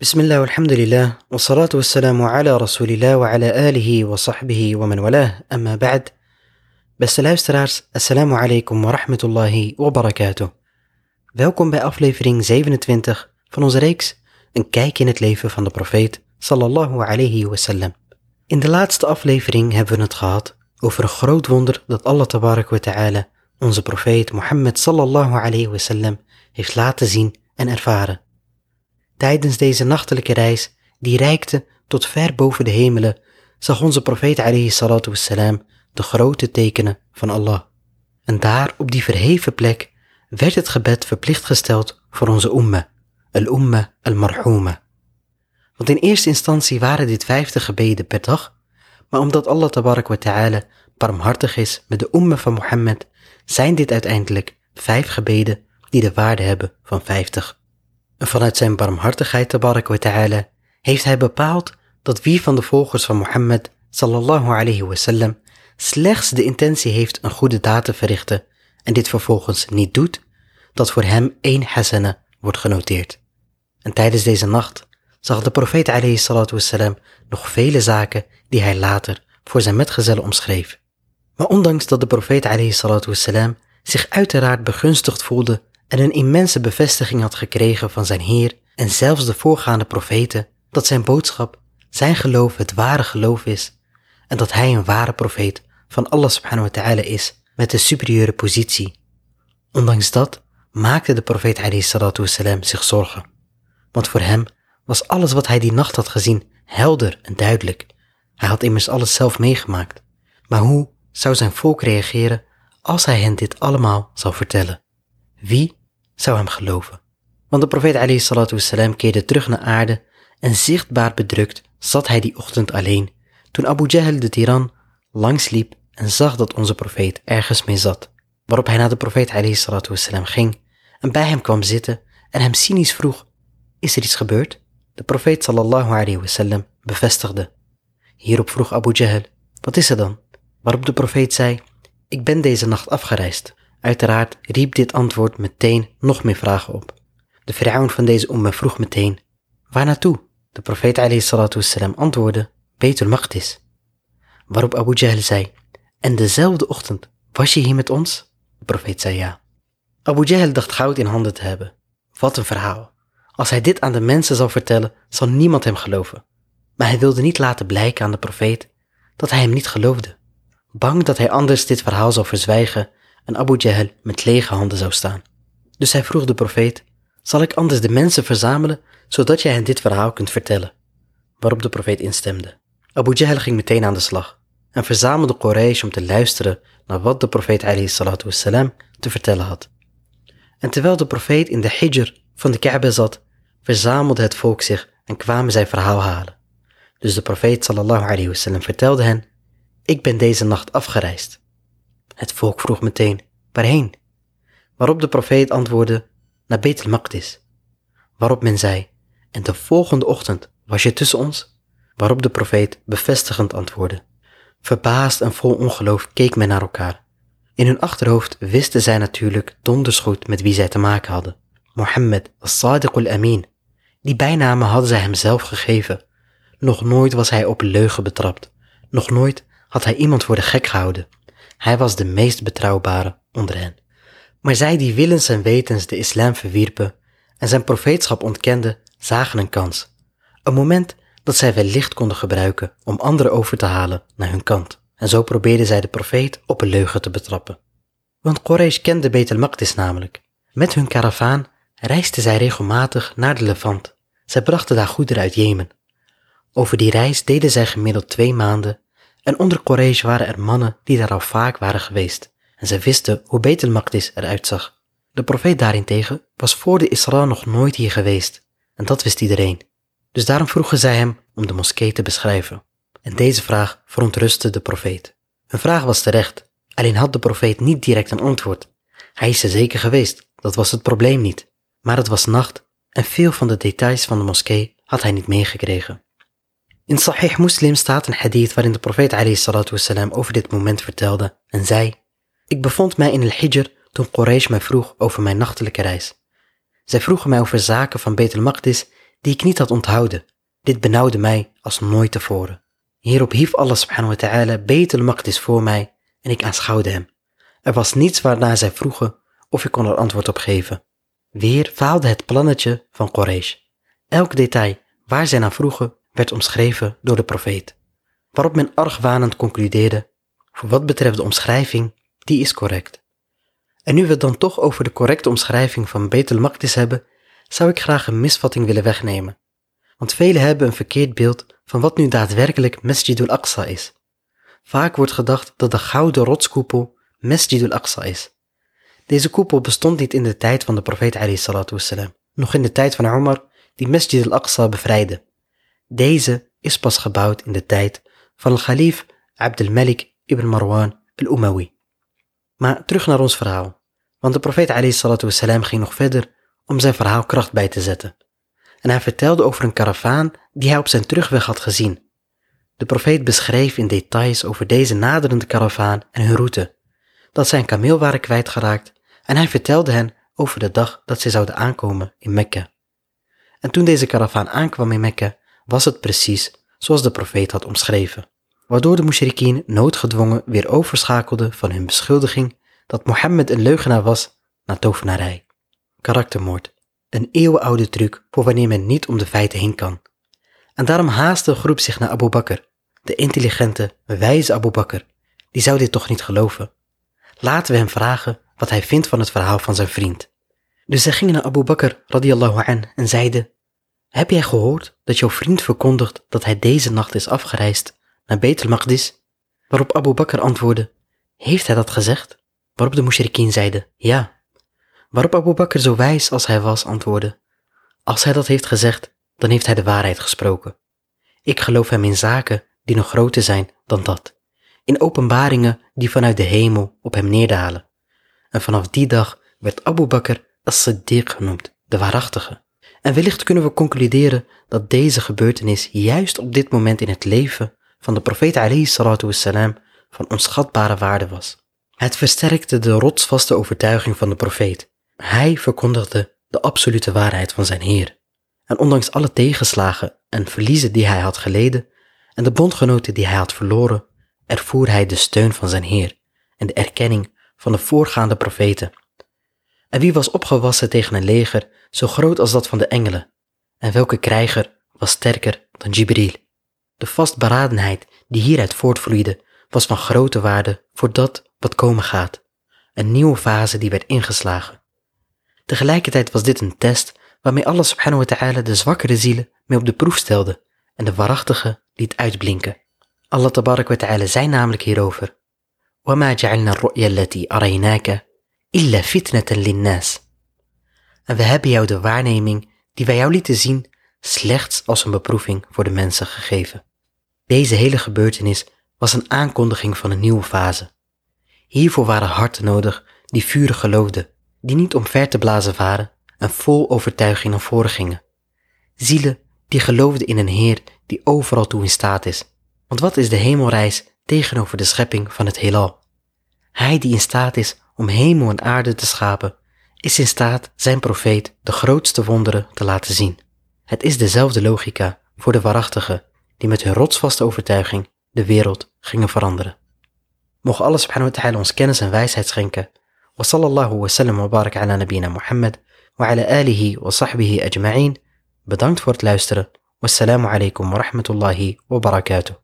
بسم الله والحمد لله والصلاة والسلام على رسول الله وعلى آله وصحبه ومن والاه أما بعد Beste luisteraars, assalamu alaikum wa rahmatullahi wa barakatuh. Welkom bij aflevering 27 van onze reeks Een kijk in het leven van de profeet sallallahu alayhi wasallam. In de laatste aflevering hebben we het gehad over een groot wonder dat Allah tabarak wa ta'ala onze profeet Mohammed sallallahu alayhi wasallam heeft laten zien en ervaren. Tijdens deze nachtelijke reis, die reikte tot ver boven de hemelen, zag onze profeet alayhi salatu wassalam de grote tekenen van Allah. En daar op die verheven plek werd het gebed verplicht gesteld voor onze umma, al-umma al-marhuma. Want in eerste instantie waren dit vijftig gebeden per dag, maar omdat Allah tabarak wa ta'ala barmhartig is met de umma van Mohammed, zijn dit uiteindelijk vijf gebeden die de waarde hebben van vijftig. Vanuit zijn barmhartigheid tabarak wa ta'ala heeft hij bepaald dat wie van de volgers van Mohammed sallallahu alayhi wasallam slechts de intentie heeft een goede daad te verrichten en dit vervolgens niet doet, dat voor hem één hasana wordt genoteerd. En tijdens deze nacht zag de profeet alayhi salatu wassalam nog vele zaken die hij later voor zijn metgezellen omschreef. Maar ondanks dat de profeet alayhi salatu wassalam zich uiteraard begunstigd voelde en een immense bevestiging had gekregen van zijn Heer en zelfs de voorgaande profeten, dat zijn boodschap, zijn geloof het ware geloof is en dat hij een ware profeet van Allah subhanahu wa ta'ala is met een superieure positie. Ondanks dat maakte de profeet alayhi salatu zich zorgen. Want voor hem was alles wat hij die nacht had gezien helder en duidelijk. Hij had immers alles zelf meegemaakt. Maar hoe zou zijn volk reageren als hij hen dit allemaal zou vertellen? Wie zou hem geloven? Want de profeet alayhi salatu keerde terug naar aarde en zichtbaar bedrukt zat hij die ochtend alleen toen Abu Jahl de tiran langsliep en zag dat onze profeet ergens mee zat, waarop hij naar de profeet wassalam, ging en bij hem kwam zitten en hem cynisch vroeg, is er iets gebeurd? De profeet sallallahu alayhi wasallam bevestigde. Hierop vroeg Abu Jahl, wat is er dan? Waarop de profeet zei, ik ben deze nacht afgereisd. Uiteraard riep dit antwoord meteen nog meer vragen op. De vrouw van deze umma vroeg meteen, waar naartoe? De profeet wassalam antwoordde, Betul Maqdis. Waarop Abu Jahl zei, en dezelfde ochtend was je hier met ons? De profeet zei ja. Abu Jahl dacht goud in handen te hebben. Wat een verhaal. Als hij dit aan de mensen zal vertellen, zal niemand hem geloven. Maar hij wilde niet laten blijken aan de profeet dat hij hem niet geloofde. Bang dat hij anders dit verhaal zou verzwijgen en Abu Jahl met lege handen zou staan. Dus hij vroeg de profeet, zal ik anders de mensen verzamelen, zodat jij hen dit verhaal kunt vertellen? Waarop de profeet instemde. Abu Jahl ging meteen aan de slag en verzamelde Quraysh om te luisteren naar wat de profeet te vertellen had. En terwijl de profeet in de hijr van de Kaaba zat, verzamelde het volk zich en kwamen zijn verhaal halen. Dus de profeet sallallahu alayhi vertelde hen, ik ben deze nacht afgereisd. Het volk vroeg meteen, waarheen? Waarop de profeet antwoordde, naar Beit al-Maqdis. Waarop men zei, en de volgende ochtend was je tussen ons? Waarop de profeet bevestigend antwoordde, Verbaasd en vol ongeloof keek men naar elkaar. In hun achterhoofd wisten zij natuurlijk donders goed met wie zij te maken hadden. Mohammed as-Sadiq al-Amin. Die bijnamen hadden zij hem zelf gegeven. Nog nooit was hij op leugen betrapt. Nog nooit had hij iemand voor de gek gehouden. Hij was de meest betrouwbare onder hen. Maar zij die willens en wetens de islam verwierpen en zijn profeetschap ontkenden, zagen een kans. Een moment dat zij wellicht konden gebruiken om anderen over te halen naar hun kant. En zo probeerden zij de profeet op een leugen te betrappen. Want Quraysh kende Beit al-Maqdis namelijk. Met hun karavaan reisden zij regelmatig naar de Levant. Zij brachten daar goederen uit Jemen. Over die reis deden zij gemiddeld twee maanden en onder Quraysh waren er mannen die daar al vaak waren geweest en zij wisten hoe Beit al-Maqdis eruit zag. De profeet daarentegen was voor de Isra nog nooit hier geweest en dat wist iedereen. Dus daarom vroegen zij hem om de moskee te beschrijven. En deze vraag verontrustte de profeet. Een vraag was terecht, alleen had de profeet niet direct een antwoord. Hij is er zeker geweest, dat was het probleem niet. Maar het was nacht en veel van de details van de moskee had hij niet meegekregen. In Sahih Muslim staat een hadith waarin de profeet wassalam, over dit moment vertelde en zei Ik bevond mij in al-Hijr toen Quraysh mij vroeg over mijn nachtelijke reis. Zij vroegen mij over zaken van Betel Maqdis die ik niet had onthouden. Dit benauwde mij als nooit tevoren. Hierop hief Allah subhanahu wa ta'ala Betel Maqdis voor mij en ik aanschouwde hem. Er was niets waarnaar zij vroegen of ik kon er antwoord op geven. Weer faalde het plannetje van Quraysh. Elk detail waar zij naar vroegen werd omschreven door de profeet. Waarop men argwanend concludeerde, voor wat betreft de omschrijving, die is correct. En nu we het dan toch over de correcte omschrijving van Betel Maqdis hebben, zou ik graag een misvatting willen wegnemen. Want velen hebben een verkeerd beeld van wat nu daadwerkelijk Masjid al-Aqsa is. Vaak wordt gedacht dat de gouden rotskoepel Masjid al-Aqsa is. Deze koepel bestond niet in de tijd van de profeet wassalam, nog in de tijd van Omar die Masjid al-Aqsa bevrijdde. Deze is pas gebouwd in de tijd van de khalif Abd al-Malik ibn Marwan al-Umawi. Maar terug naar ons verhaal, want de profeet wassalam ging nog verder om zijn verhaal kracht bij te zetten. En hij vertelde over een karavaan die hij op zijn terugweg had gezien. De profeet beschreef in details over deze naderende karavaan en hun route, dat zij een kameel waren kwijtgeraakt en hij vertelde hen over de dag dat zij zouden aankomen in Mekka. En toen deze karavaan aankwam in Mekka, was het precies zoals de profeet had omschreven, waardoor de mushrikien noodgedwongen weer overschakelden van hun beschuldiging dat Mohammed een leugenaar was naar tovenarij. Karaktermoord, een eeuwenoude truc voor wanneer men niet om de feiten heen kan. En daarom haastte de groep zich naar Abu Bakr, de intelligente, wijze Abu Bakr. Die zou dit toch niet geloven. Laten we hem vragen wat hij vindt van het verhaal van zijn vriend. Dus zij gingen naar Abu Bakr radiallahu an en zeiden, heb jij gehoord dat jouw vriend verkondigt dat hij deze nacht is afgereisd naar Betel? Waarop Abu Bakr antwoordde, heeft hij dat gezegd? Waarop de mushrikien zeiden, ja. Waarop Abu Bakr zo wijs als hij was antwoordde, als hij dat heeft gezegd, dan heeft hij de waarheid gesproken. Ik geloof hem in zaken die nog groter zijn dan dat, in openbaringen die vanuit de hemel op hem neerdalen. En vanaf die dag werd Abu Bakr as-Siddiq genoemd, de waarachtige. En wellicht kunnen we concluderen dat deze gebeurtenis juist op dit moment in het leven van de profeet alayhi salatu wassalam van onschatbare waarde was. Het versterkte de rotsvaste overtuiging van de profeet. Hij verkondigde de absolute waarheid van zijn Heer. En ondanks alle tegenslagen en verliezen die hij had geleden en de bondgenoten die hij had verloren, ervoer hij de steun van zijn Heer en de erkenning van de voorgaande profeten. En wie was opgewassen tegen een leger zo groot als dat van de engelen? En welke krijger was sterker dan Jibril? De vastberadenheid die hieruit voortvloeide was van grote waarde voor dat wat komen gaat. Een nieuwe fase die werd ingeslagen. Tegelijkertijd was dit een test waarmee Allah subhanahu wa ta'ala de zwakkere zielen mee op de proef stelde en de waarachtige liet uitblinken. Allah tabarak wa ta'ala zei namelijk hierover وَمَا جَعَلْنَا الرُّؤْيَا الَّتِي أَرَيْنَاكَ illa fitnatan linnas. En we hebben jou de waarneming die wij jou lieten zien slechts als een beproeving voor de mensen gegeven. Deze hele gebeurtenis was een aankondiging van een nieuwe fase. Hiervoor waren harten nodig die vurig geloofden, die niet omver te blazen waren en vol overtuiging naar voren gingen. Zielen die geloofden in een Heer die overal toe in staat is. Want wat is de hemelreis tegenover de schepping van het heelal? Hij die in staat is om hemel en aarde te schapen, is in staat zijn profeet de grootste wonderen te laten zien. Het is dezelfde logica voor de waarachtigen die met hun rotsvaste overtuiging de wereld gingen veranderen. Mocht Allah subhanahu wa ta'ala ons kennis en wijsheid schenken. Wa sallallahu wa sallam wa barak ala nabina Muhammad wa ala alihi wa sahbihi ajma'in. Bedankt voor het luisteren. Wassalamu alaikum wa rahmatullahi wa barakatuh.